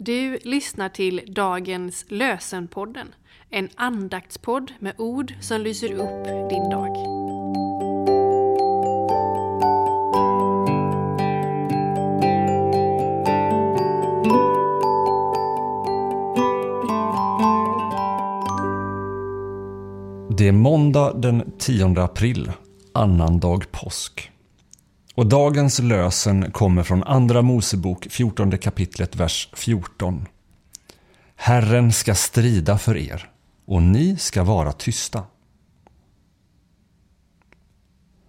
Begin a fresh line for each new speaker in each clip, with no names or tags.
Du lyssnar till dagens Lösenpodden, en andaktspodd med ord som lyser upp din dag.
Det är måndag den 10 april, annandag påsk. Och dagens lösen kommer från Andra Mosebok 14 kapitlet vers 14. Herren ska strida för er och ni ska vara tysta.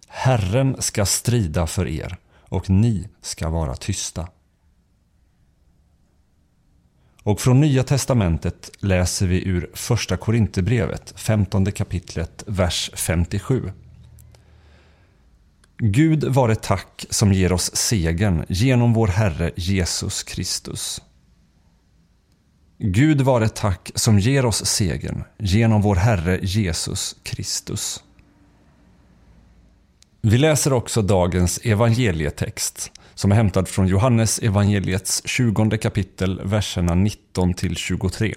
Herren ska strida för er och ni ska vara tysta. Och från Nya Testamentet läser vi ur Första Korinthierbrevet, 15 kapitlet, vers 57. Gud vare tack som ger oss segern genom vår Herre Jesus Kristus. Gud vare tack som ger oss segern genom vår Herre Jesus Kristus. Vi läser också dagens evangelietext som är hämtad från Johannes evangeliets 20 kapitel, verserna 19 till 23.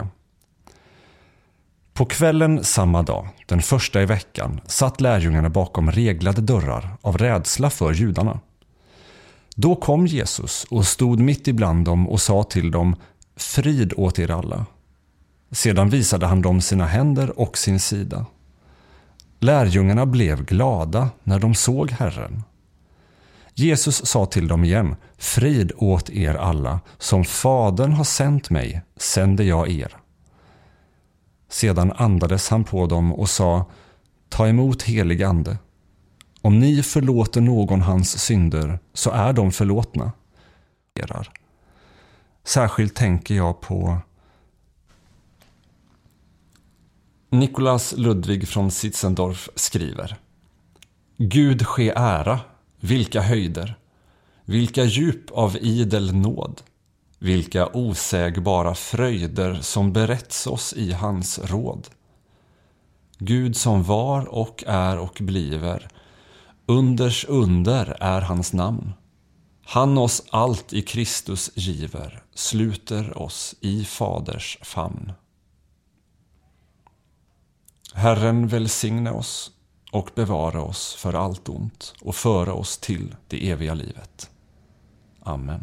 På kvällen samma dag, den första i veckan, satt lärjungarna bakom reglade dörrar av rädsla för judarna. Då kom Jesus och stod mitt ibland dem och sa till dem Frid åt er alla. Sedan visade han dem sina händer och sin sida. Lärjungarna blev glada när de såg Herren. Jesus sa till dem igen Frid åt er alla. Som Fadern har sänt mig sänder jag er. Sedan andades han på dem och sa Ta emot helig ande. Om ni förlåter någon hans synder så är de förlåtna. Särskilt tänker jag på Nikolas Ludwig från Sitzendorf skriver Gud ske ära, vilka höjder, vilka djup av idel nåd. Vilka osägbara fröjder som berätts oss i hans råd. Gud som var och är och bliver, unders under är hans namn. Han oss allt i Kristus giver, sluter oss i Faders famn. Herren välsigne oss och bevara oss för allt ont och föra oss till det eviga livet. Amen.